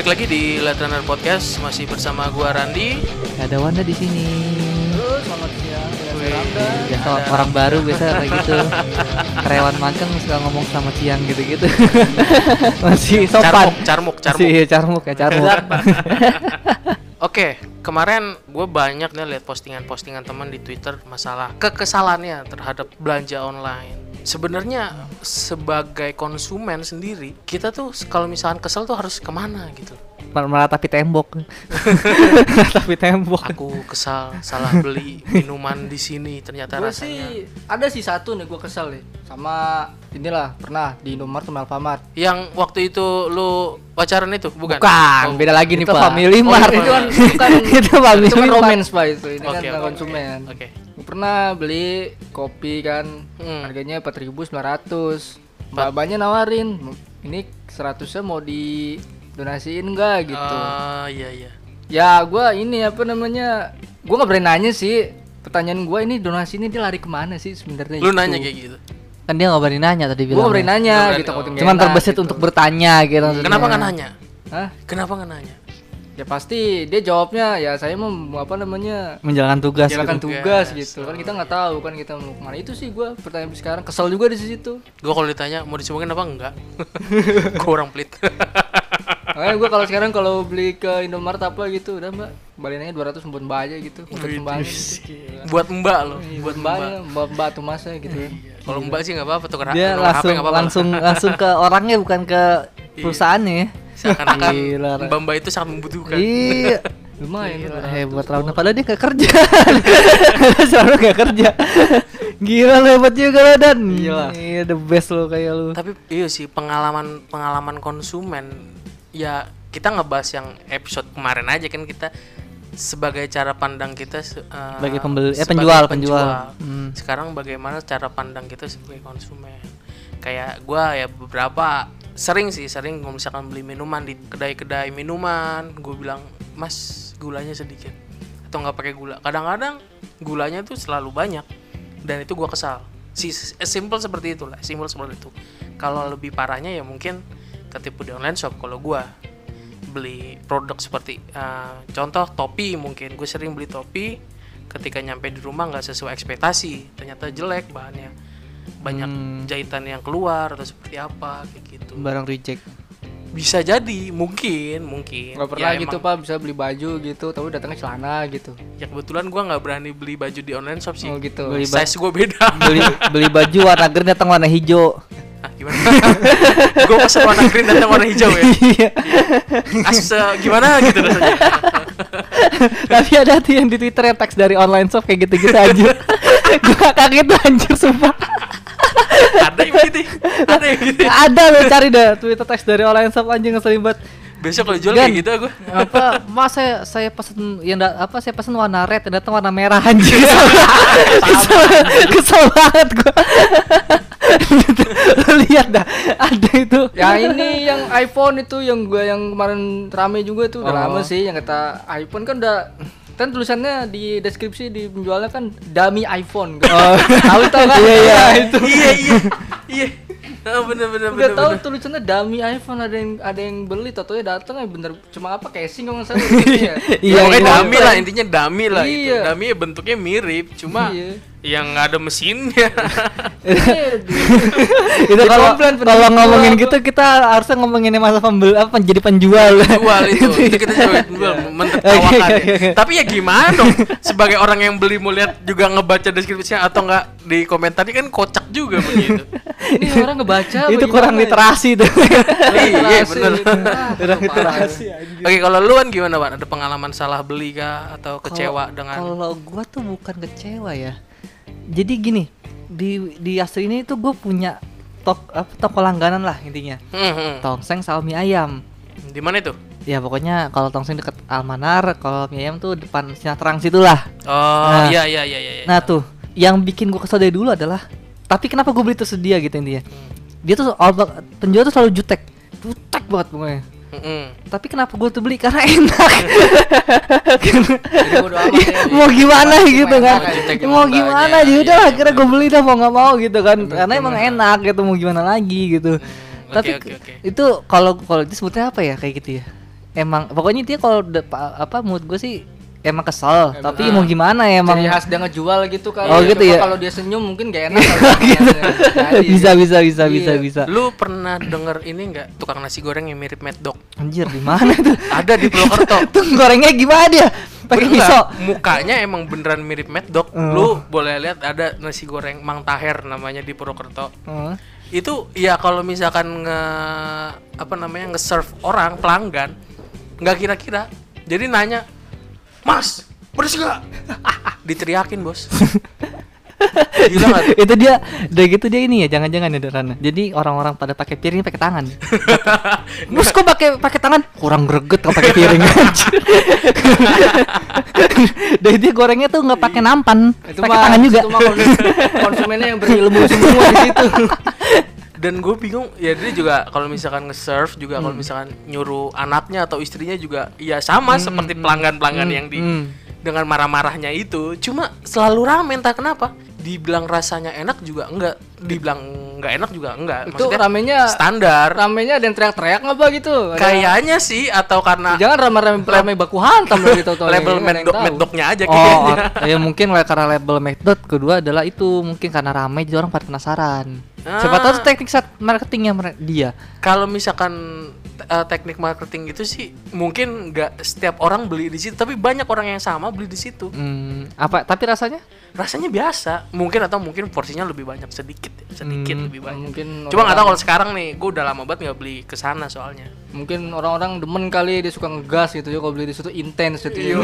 balik lagi di Let Runner Podcast masih bersama gua Randi. Ada Wanda di sini. Halo, selamat siang. Biasa Ada. orang baru biasa kayak gitu. Karyawan magang suka ngomong selamat siang gitu-gitu. Masih sopan. Carmuk, carmuk, carmuk. Masih carmuk ya carmuk. Oke, kemarin gue banyak nih lihat postingan-postingan teman di Twitter masalah kekesalannya terhadap belanja online. Sebenarnya sebagai konsumen sendiri, kita tuh kalau misalkan kesel tuh harus ke mana gitu. Mer- Meratapi tembok. Meratapi tembok. Aku kesal salah beli minuman di sini ternyata Gue rasanya. sih ada sih satu nih gue kesel nih sama inilah pernah di Indomaret sama Alfamart. Yang waktu itu lu pacaran itu bukan? Bukan, Oh, beda lagi nih Itu Pak. Family Oh, Mart. itu Itu kan kan bukan itu family itu kan Mart. romance pak itu ini kan Oke, tentang oke, konsumen. Oke. Gua pernah beli kopi kan Hmm. harganya 4.900 Babanya nawarin ini 100 mau di donasiin enggak gitu. Ah, iya iya. Ya gua ini apa namanya gua nggak berani nanya sih pertanyaan gua ini donasi ini dia lari ke mana sih sebenarnya Lu itu. nanya kayak gitu. Kan dia nggak berani nanya tadi Gua bilang. nggak berani nanya berani, gitu oh. Cuman terbesit gitu. untuk bertanya gitu. Kenapa nggak nanya? Hah? Kenapa nggak nanya? Ya pasti dia jawabnya ya saya mau apa namanya menjalankan tugas. jalankan gitu. tugas Tugas. gitu kan kita nggak tahu kan kita mau ke mana itu sih gua pertanyaan sekarang kesel juga di situ Gue kalau ditanya mau disumbangin apa enggak? Gue orang pelit. makanya gua kalau sekarang kalau beli ke Indomaret apa gitu udah mbak balikin aja 200 buat mbak aja gitu untuk sumbangin gitu. buat mbak loh, Iya, buat buat mbak. mbaknya mbak mbak tuh masa gitu kan Kalau mbak sih nggak apa-apa tuh karena Dia langsung langsung langsung ke orangnya bukan ke perusahaannya. ya. Seakan-akan Gila, mbak itu sangat membutuhkan. Iya. lumayan Gila, hebat Rauna padahal dia gak kerja. Selalu gak kerja. Gila lu hebat juga lo dan. Iya. Iya the best lo kayak lu. Tapi iya sih pengalaman pengalaman konsumen ya kita ngebahas yang episode kemarin aja kan kita sebagai cara pandang kita se- eh, Sebagai pembeli- eh, sebagai penjual, penjual. Hmm. Sekarang bagaimana cara pandang kita sebagai konsumen? Kayak gua ya beberapa sering sih sering kalau misalkan beli minuman di kedai-kedai minuman, gue bilang mas gulanya sedikit atau nggak pakai gula. Kadang-kadang gulanya tuh selalu banyak dan itu gua kesal. Si simple seperti itulah, simple seperti itu. Kalau lebih parahnya ya mungkin ketipu di online shop kalau gua beli produk seperti eh, contoh topi mungkin gue sering beli topi ketika nyampe di rumah nggak sesuai ekspektasi ternyata jelek bahannya banyak Hmm. jahitan yang keluar atau seperti apa kayak gitu Barang reject. bisa jadi mungkin mungkin nggak pernah Ya, gitu emang- pak bisa beli baju gitu tapi datangnya celana gitu ya kebetulan gua nggak berani beli baju di online shop sih oh gitu Beli ba- size gue beda Beli beli baju warna green datang warna hijau. Ah, gimana gue pesen warna green datang warna hijau ya Iya. As eh, gimana gitu rasanya Tapi ada tuh yang di Twitter yang teks dari online shop kayak gitu-gitu anjir. Gua kaget anjir sumpah. ada yang begitu ada yang gitu ada lo cari dah Twitter teks dari online shop anjing ngeselin banget. besok kalau jual kayak gitu gue apa mas saya saya pesen yang da- apa saya pesen warna red yang datang warna merah anjing kesel, kesel banget gua lihat dah ada itu Ya ini yang iPhone itu yang gua yang kemarin rame juga tuh udah Oh. lama sih yang kata iPhone kan udah kan tulisannya di deskripsi di penjualnya kan dummy iPhone. Oh. tahu tahu kan? Iya, iya. itu. iya iya iya oh, bener bener Udah bener, tahu bener. tulisannya dummy iPhone ada yang ada yang beli totonya datang ya bener cuma apa casing kalau nggak salah gitu ya. Iya, ya, pokoknya iya. dummy lah intinya dummy lah itu Iya. dummy ya bentuknya mirip cuma Iya. Yang nggak ada mesinnya. Iya, itu kalau komplain kalau penjual ngomongin gitu kita harusnya ngomongin masa pembeli apa jadi penjual. Jual itu. Itu kita coba jual mentertawakan. Oke, ya. oke, oke. tapi ya gimana dong? Sebagai orang yang beli mau lihat juga ngebaca deskripsinya atau enggak di komentarnya kan kocak juga begitu ini orang ngebaca itu kurang ya? literasi tuh iya gitu. Ah, kurang literasi oke kalau lu kan gimana pak? Ada pengalaman salah beli kah atau kecewa dengan kalau gua tuh bukan kecewa ya jadi gini di di Asri ini tuh gue punya tok apa toko langganan lah intinya. Hmm, hmm. tongseng sama mie ayam. Di mana itu? Ya pokoknya kalau tongseng deket Almanar kalau mie ayam tuh depan Sinatrang situ lah. Oh Nah. iya iya iya iya nah tuh yang bikin gua kesel dari dulu adalah tapi kenapa gue beli itu sedia gitu intinya? Dia tuh penjual tuh selalu jutek. Jutek banget pokoknya Mm-mm. tapi kenapa gue tuh beli? Karena enak. Ya. mau gimana gitu kan? mau gimana? Jadi iya, udah akhirnya gue beli dah mau nggak mau gitu kan. Karena emang enak gitu mau gimana lagi gitu. Oke, tapi oke, oke. itu kalau kalau itu sebutnya apa ya kayak gitu ya? Emang pokoknya dia kalau apa mood gue sih emang kesel Emang- tapi ah. mau gimana ya emang Ciri khas dia ngejual gitu kali. Oh, gitu Cuma ya? Kalau dia senyum mungkin gak enak. kali. Jadi, bisa bisa bisa bisa Iya. bisa Lu pernah denger ini nggak tukang nasi goreng yang mirip Mad Dog? anjir di mana tuh Ada di Purwokerto. tuh gorengnya gimana dia pakai pisau Mukanya emang beneran mirip Mad Dog. Hmm. Lu boleh lihat ada nasi goreng Mang Taher namanya di Purwokerto. Heeh. Itu ya kalau misalkan nge apa namanya nge-serve orang pelanggan nggak kira-kira. Jadi nanya, "Mas, beres gak?" Diteriakin, Bos. Gila tuh? itu dia udah gitu dia ini ya jangan-jangan ya Rana jadi orang-orang pada pakai piring pakai tangan Bos kok pakai pakai tangan kurang greget kalau pakai piring anjir. Dan dia gorengnya tuh nggak pakai nampan Itu pakai mah, tangan juga Itu mah konsumennya yang berilmu semua di situ. Dan gue bingung ya dia juga kalau misalkan nge-serve juga Hmm. kalau misalkan nyuruh anaknya atau istrinya juga ya sama seperti pelanggan-pelanggan yang di hmm. dengan marah-marahnya itu cuma selalu rame entah kenapa dibilang rasanya enak juga enggak dibilang enggak enak juga enggak Itu Maksudnya ramenya standar ramenya ada yang teriak-teriak nggak apa gitu? Kayaknya sih atau karena Jangan rame-rame rame baku hantam lagi tau label Dog-nya aja Oh, kayaknya ya mungkin karena label McDot kedua adalah itu mungkin karena ramai jadi orang pada penasaran. Siapa tahu Ah. tuh teknik marketingnya dia. kalau misalkan eh, teknik marketing itu sih mungkin nggak setiap orang beli di situ tapi banyak orang yang sama beli di situ Hmm, apa tapi rasanya? rasanya biasa mungkin atau mungkin porsinya lebih banyak sedikit ya, sedikit Hmm, lebih banyak Mungkin cuma nggak tahu kalau sekarang nih gue udah lama banget nggak beli ke sana soalnya mungkin orang-orang demen kali dia suka ngegas gitu ya kalau beli di situ intens gitu. Iya,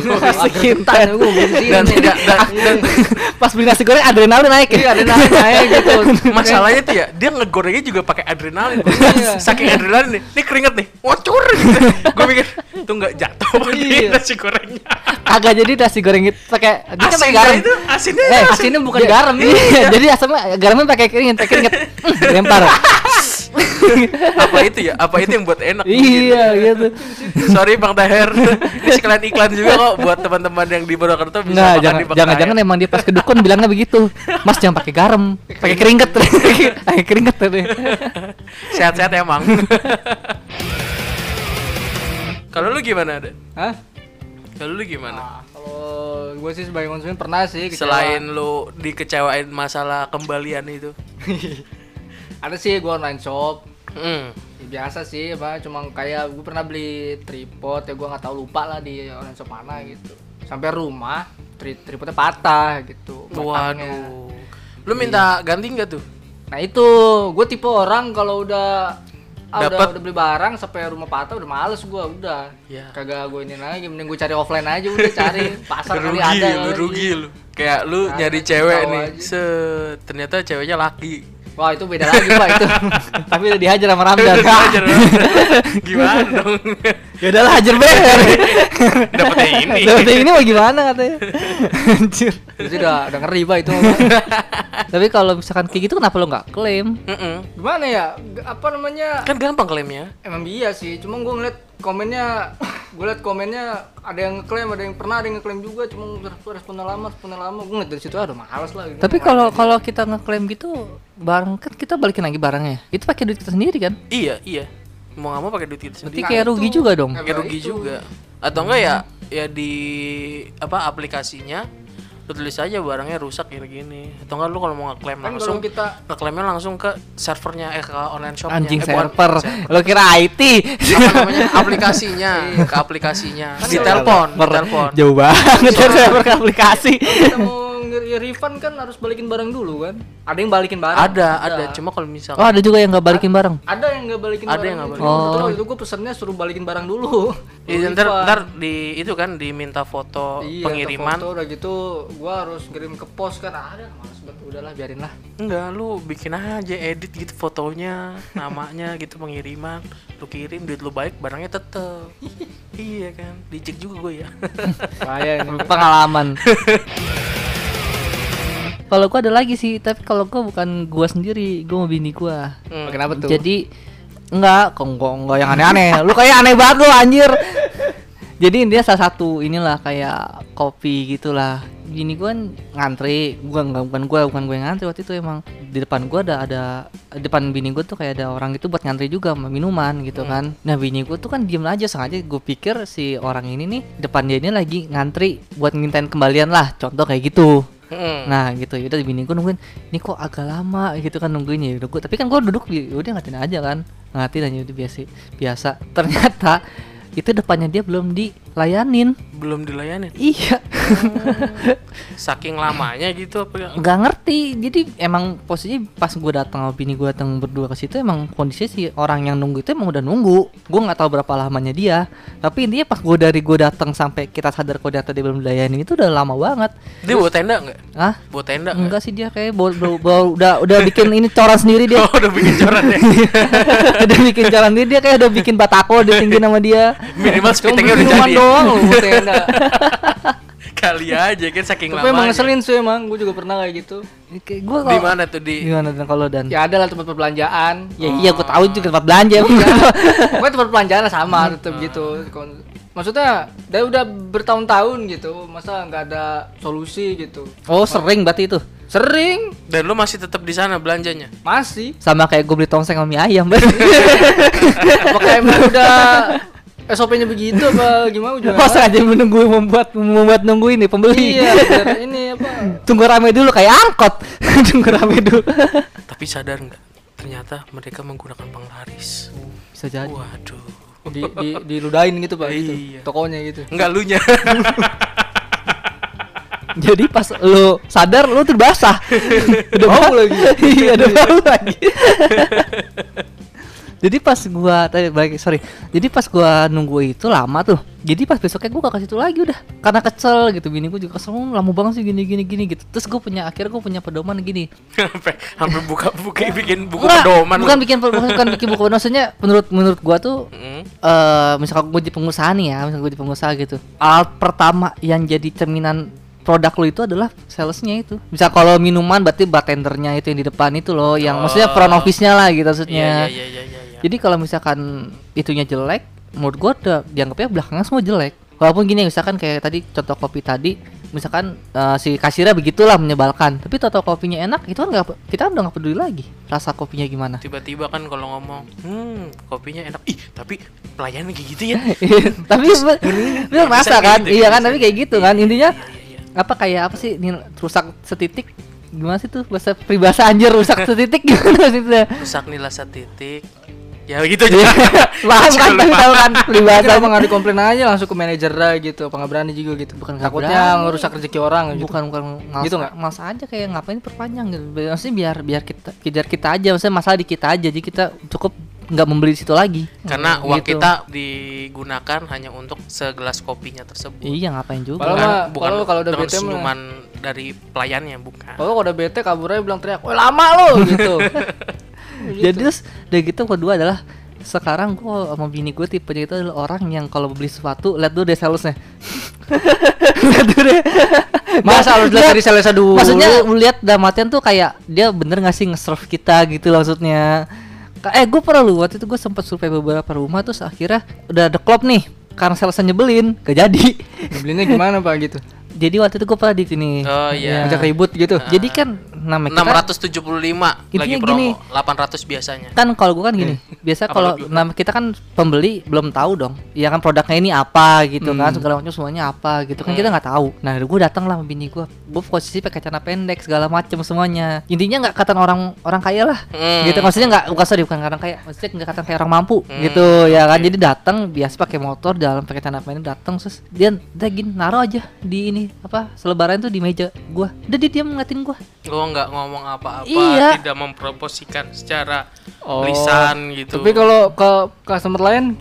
Intens gue beli di sini. dan tidak dan, dan Pas beli nasi goreng adrenalin naik. Iya, ada naik gitu. masalahnya tuh ya dia ngegorengnya juga pakai adrenalin. Iya. saking adrenalin nih ini keringet nih ngocor gitu gue mikir tuh nggak jatuh Iya. nasi gorengnya Agak jadi nasi goreng itu pakai dia kan pakai garam. itu asinnya Eh, asin. Asinnya bukan Iya. garam. Iya, jadi asamnya garamnya pakai keringet, pakai keringet. Lempar. apa itu ya apa itu yang buat enak iya, gitu. sorry bang Taher ini sekalian iklan juga kok buat teman-teman yang di Purwokerto bisa Nah, makan jangan di Bang jangan-jangan Taher. emang dia pas ke dukun bilangnya begitu. Mas jangan pakai garam, pakai keringet. pakai keringet tadi. sehat-sehat emang kalau lu gimana ada Hah? kalau lu gimana Nah, kalau gue sih sebagai konsumen pernah sih kecewa. selain lu dikecewain masalah kembalian itu ada sih gue online shop. Hmm. Ya, biasa sih apa cuma kayak gue pernah beli tripod ya gue nggak tahu lupa lah di online shop mana gitu. Sampai rumah tri tripodnya patah gitu waduh. Lu minta ganti nggak tuh? Nah itu. Gue tipe orang kalau udah ah, udah, Dapet. udah beli barang sampai rumah patah udah males gue udah. Ya. kagak gue ini lagi mending gue cari offline aja udah cari. Pasar kali rugi ada lu kali. rugi lu. Kayak lu Nah, nyari cewek aja. nih. se ternyata ceweknya laki wah itu beda lagi pak itu Tapi udah dihajar sama Ramdan. Hajar. gimana dong ya udahlah hajar bener. dapetnya ini Dapet ini mau gimana katanya? Anjir. itu udah udah ngeri pak itu. Tapi kalau misalkan kayak gitu kenapa lo nggak klaim? Mm-mm. gimana ya G- apa namanya kan gampang klaimnya Emang iya sih, cuma gue ngeliat komennya, gue liat komennya ada yang ngeklaim, ada yang pernah ada yang ngeklaim juga, cuma responnya lama, responnya lama, gue ngeliat dari situ aduh males lah. Gitu. Tapi kalau kalau kita ngeklaim gitu barang kan kita balikin lagi barangnya. Itu pakai duit kita sendiri kan? iya iya mau nggak mau pakai duit kita Berarti sendiri kayak itu. rugi juga dong. Pakai rugi itu. juga atau enggak ya ya di apa aplikasinya lu tulis aja barangnya rusak kayak gini. Atau enggak lu kalau mau ngeklaim kan langsung kita ngeklaimnya langsung ke servernya eh ke online shopnya. Anjing Eh, bukan, server. Lo kira IT? apa namanya? Aplikasinya. Ke aplikasinya. Di telepon di telepon. Jauh banget dari server ke aplikasi. kita mau nge- refund kan harus balikin barang dulu kan? Ada yang balikin barang? ada ada cuma kalau misalkan Oh, ada juga yang nggak balikin barang. Ada yang nggak balikin Ada barang. yang nggak itu. balikin Oh. itu gue pesennya suruh balikin barang dulu. Iya, Baru ntar, ntar di itu kan diminta foto Iya, pengiriman foto, udah gitu gua harus kirim ke pos kan ada males banget udahlah biarin lah enggak lu bikin aja edit gitu fotonya namanya gitu pengiriman lu kirim duit lu baik barangnya tetep iya kan dicek juga gue ya Pengalaman. Kalau gua ada lagi sih, tapi kalau gua bukan gua sendiri, gua mau bini gua. Hmm. kenapa tuh Jadi enggak, kok enggak, enggak yang aneh-aneh. lu kayak aneh banget lu anjir. Jadi dia salah satu inilah kayak kopi gitulah. bini gue kan ngantri gua nggak bukan gua bukan gue yang ngantri waktu itu emang di depan gua ada ada depan bini gue tuh kayak ada orang itu buat ngantri juga sama minuman gitu kan nah bini gue tuh kan diem aja sengaja gue pikir si orang ini nih depan dia ini lagi ngantri buat ngintain kembalian lah contoh kayak gitu Mm. Nah gitu, yaudah bini gue nungguin, ini kok agak lama gitu kan nungguinnya. Yaudah gua, tapi kan gue duduk, ya udah ngatin aja kan, ngatin aja udah biasa. Biasa. Ternyata itu depannya dia belum dilayanin. belum dilayani Iya, saking lamanya gitu apa ya nggak ngerti. Jadi emang posisinya pas gue datang sama bini gue datang berdua ke situ emang kondisinya si orang yang nunggu itu emang udah nunggu. Gue nggak tahu berapa lamanya dia. Tapi intinya pas gue dari gue datang sampai kita sadar kalau ternyata dia belum dilayanin itu udah lama banget. dia bawa tenda nggak Ah, bawa tenda nggak? enggak sih dia kayak bawa, bawa- bawa- udah udah bikin ini coran sendiri dia. oh udah bikin coran ya udah bikin jalan dia dia kayak udah bikin batako ditinggiin sama dia minimal Cuma spittingnya udah jadi ya. Doang loh buat tenda. kali aja kan saking Tapi emang ngeselin sih emang, gue juga pernah kayak gitu. kayak gua di mana tuh di gimana dan kalau dan ya, Ya ada lah tempat perbelanjaan. iya gua tahu itu tempat belanja Pokoknya tempat perbelanjaan sama tetap gitu. Kon- Maksudnya dari udah bertahun-tahun gitu, masa nggak ada solusi gitu. oh sering berarti itu Sering, dan lu masih tetap di sana belanjanya masih. sama kayak gue beli tongseng sama mie ayam berarti Apakah emang udah SOP-nya begitu apa gimana? Juga? masa aja menunggu membuat membuat nunggu ini pembeli. Iya, biar ini apa? tunggu rame dulu kayak angkot. Tunggu rame dulu. Tapi sadar nggak? Ternyata mereka menggunakan penglaris. Bisa jadi. Waduh. Di, di diludahin gitu pak, gitu. Iya. tokonya gitu. nggak lu nya. Jadi pas lu sadar lu tuh basah udah bau. lagi. Iya udah bau lagi jadi pas gua tadi balik sorry jadi pas gua nunggu itu lama tuh jadi pas besoknya gua gak ke situ lagi udah karena kesel gitu bini gua juga kesel "Oh, lama banget sih gini gini gini gitu terus gua punya akhirnya gua punya pedoman gini sampai hampir buka buka bikin buku Enggak, pedoman bukan bikin bukan, bukan bikin buku pedoman maksudnya menurut menurut gua tuh Mm. eh misalkan gue jadi pengusaha nih ya, misalkan gue jadi pengusaha gitu. Alat pertama yang jadi cerminan produk lo itu adalah salesnya itu. Bisa kalau minuman berarti bartendernya itu yang di depan itu loh, yang maksudnya front Oh. office-nya lah gitu maksudnya. iya iya iya iya. Iya. Jadi kalau misalkan itunya jelek, menurut gua udah dianggapnya belakangnya semua jelek. Walaupun gini misalkan kayak tadi contoh kopi tadi, misalkan eh, si kasirnya begitulah menyebalkan, tapi toto kopinya enak, itu kan nggak kita udah nggak peduli lagi rasa kopinya gimana. tiba-tiba kan kalau ngomong hmm kopinya enak. Ih tapi pelayannya kayak gitu ya? Tapi bener Bisa rasa kayak kan? gitu, iya kan tapi kayak gitu. kan? Intinya Iya, iya, iya. apa kayak apa sih ini rusak setitik? Gimana sih tuh bahasa peribahasa anjir rusak setitik? Gimana sih rusak nilai setitik ya gitu aja. Paham kan tahu kan peribahasa apa nggak dikomplain aja langsung ke manajer lah gitu, apa nggak berani juga gitu. Bukan takutnya ngerusak rezeki orang gitu. bukan bukan. Males, Gitu nggak? males aja kayak ngapain perpanjang gitu. Maksudnya biar biar kita kejar kita aja. Maksudnya masalah di kita aja. Jadi kita cukup nggak membeli di situ lagi. Karena uang Gitu. kita digunakan hanya untuk segelas kopinya tersebut. Iya ngapain juga? Kalau bukan, mah- bukan kalau- kalau udah dengan bete senyuman dari pelayannya bukan. Kalau udah bete kabur aja bilang teriak, "Woi lama lo" gitu. jadi terus udah gitu kedua adalah sekarang gua sama bini gue tipenya itu adalah orang yang kalau beli sesuatu lihat dulu deh salesnya. Lihat dulu deh. Masa harus lihat dari salesnya dulu? maksudnya lihat dalam artian tuh kayak dia bener nggak sih nge-serve kita gitu loh maksudnya eh gue pernah lu waktu itu gue sempat survei beberapa rumah terus akhirnya udah ada klop nih karena salesnya nyebelin gak jadi. Belinya gimana Pak gitu? jadi waktu itu gue pernah di sini. Oh iya. Ngajak ribut gitu. jadi kan namanya kita 675 lagi promo gini. 800 biasanya. Kan kalau gue kan gini biasa Apa kalau nama kita kan pembeli belum tahu dong. Ya kan produknya ini apa gitu kan Hmm. segala macam semuanya apa gitu kan kita nggak tahu. Nah gue datang lah sama bini gue gue posisi pakai celana pendek segala macam semuanya. Intinya nggak kata orang orang kaya lah. Hmm. gitu maksudnya nggak bukan sorry bukan orang kaya maksudnya nggak kata kayak orang mampu Hmm, gitu ya kan. Jadi datang biasa pakai motor dalam pakai celana pendek datang terus dia dia gini naruh aja di ini apa selebaran tuh di meja gua. Udah dia diam ngeliatin gua lo nggak ngomong apa-apa Iya. tidak memproposikan secara Oh, lisan gitu Tapi kalau ke customer lain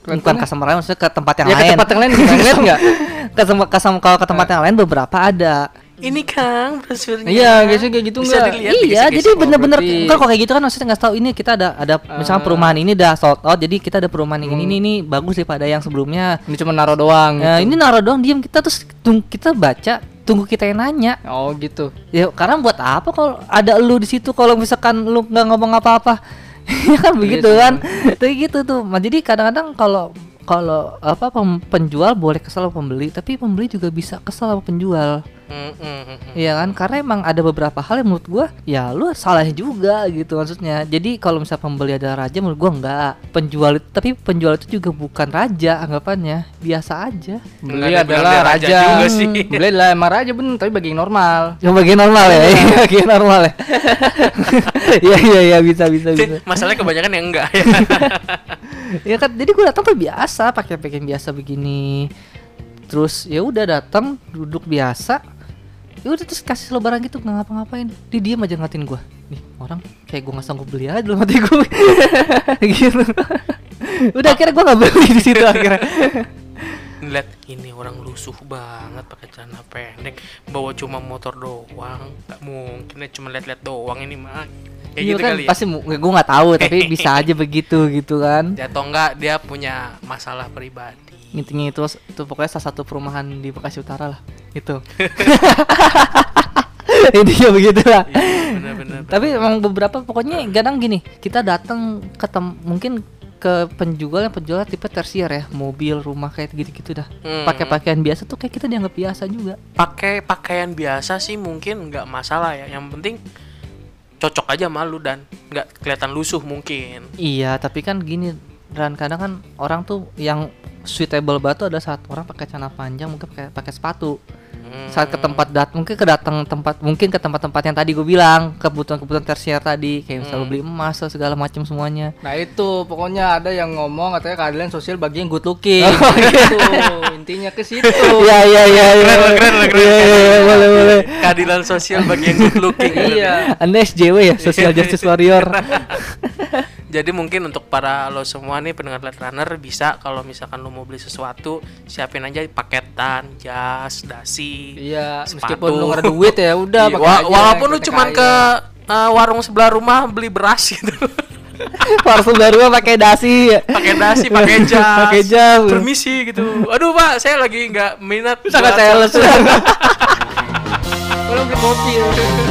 bukan customer lain maksudnya ke tempat yang ya ke lain tempat yang lain ngeliat nggak? ke tempat ke sama- kalau ke tempat yang lain beberapa ada ini kang brosurnya Iya, biasanya kayak gitu bisa nggak? dilihat iya jadi bener-bener Oh, kan kalau kayak gitu kan maksudnya nggak tahu ini kita ada ada misalnya Ah. perumahan ini udah sold out jadi kita ada perumahan yang ini Hmm. ini, ini bagus daripada yang sebelumnya Ini cuma naruh doang. ya gitu. ini naruh doang diem kita terus kita baca tunggu kita yang nanya. Oh gitu. ya karena buat apa kalau ada lu di situ kalau misalkan lu nggak ngomong apa-apa? Ya kan begitu sih, kan? kayak gitu tuh. Nah, jadi kadang-kadang kalau kalau apa pem- penjual boleh kesal sama pembeli, tapi pembeli juga bisa kesal sama penjual. Mm, mm, mm, mm. Iya kan? Karena emang ada beberapa hal yang menurut gua ya lu salahnya juga gitu maksudnya. Jadi kalau misal pembeli ada raja menurut gua enggak. Penjual itu tapi penjual itu juga bukan raja anggapannya, biasa aja. Beli adalah raja raja. juga sih. Beli adalah emang raja bener, tapi bagi yang normal. Yang bagian normal ya, iya, bagian normal ya. Iya iya iya bisa bisa bisa. Masalahnya kebanyakan yang enggak ya. Ya kan jadi gue datang tuh biasa pakai pakaian biasa begini. Terus ya udah datang duduk biasa. Ya udah terus kasih lo barang gitu nggak ngapa-ngapain. Dia diem aja ngatin gue nih orang kayak gue nggak sanggup beli aja dalam hati gue gitu. Udah akhirnya gue nggak beli di situ akhirnya Lihat ini orang lusuh banget pakai celana pendek, bawa cuma motor doang. Gak mungkin ya cuma lihat-lihat doang ini mah. Kayak Iya gitu kan kali ya. pasti gue nggak tahu tapi bisa aja begitu gitu kan Atau enggak dia punya masalah pribadi. intinya itu itu pokoknya salah satu perumahan di Bekasi Utara lah itu intinya begitu lah Iya, tapi emang beberapa pokoknya kadang gini kita datang ke tem- mungkin ke penjual yang penjual tipe tersier ya mobil rumah kayak gitu-gitu dah Hmm. pakai pakaian biasa tuh kayak kita dianggap biasa juga pakai pakaian biasa sih mungkin nggak masalah ya. Yang penting cocok aja malu dan nggak kelihatan lusuh mungkin. iya tapi kan gini dan kadang kan orang tuh yang suitable batu ada saat orang pakai celana panjang mungkin pakai pakai sepatu Hmm. saat ke tempat dat mungkin ke datang tempat mungkin ke tempat-tempat yang tadi gue bilang kebutuhan-kebutuhan tersier tadi kayak misalnya Hmm. beli emas atau segala macam semuanya Nah itu pokoknya ada yang ngomong katanya keadilan sosial bagi yang good looking. Oh, gitu. Intinya ke situ. Iya iya iya iya. Keren lah, keren lah, keren. Iya iya iya, boleh boleh. Keadilan sosial bagi yang good looking. Iya. Anda SJW ya, Social Justice Warrior. Jadi mungkin untuk para lo semua nih pendengar Light Runner bisa kalau misalkan lo mau beli sesuatu siapin aja paketan, jas, dasi. Iya, Sepatu. meskipun lu nggak duit ya udah Iya, pakai wa- aja, walaupun lu kita cuman kaya. ke uh, warung sebelah rumah beli beras gitu. Parfum baru pakai dasi. pakai dasi, pakai jas. Pakai jas. Permisi gitu. Aduh, Pak, saya lagi nggak minat. Sangat sales. Kalau beli kopi.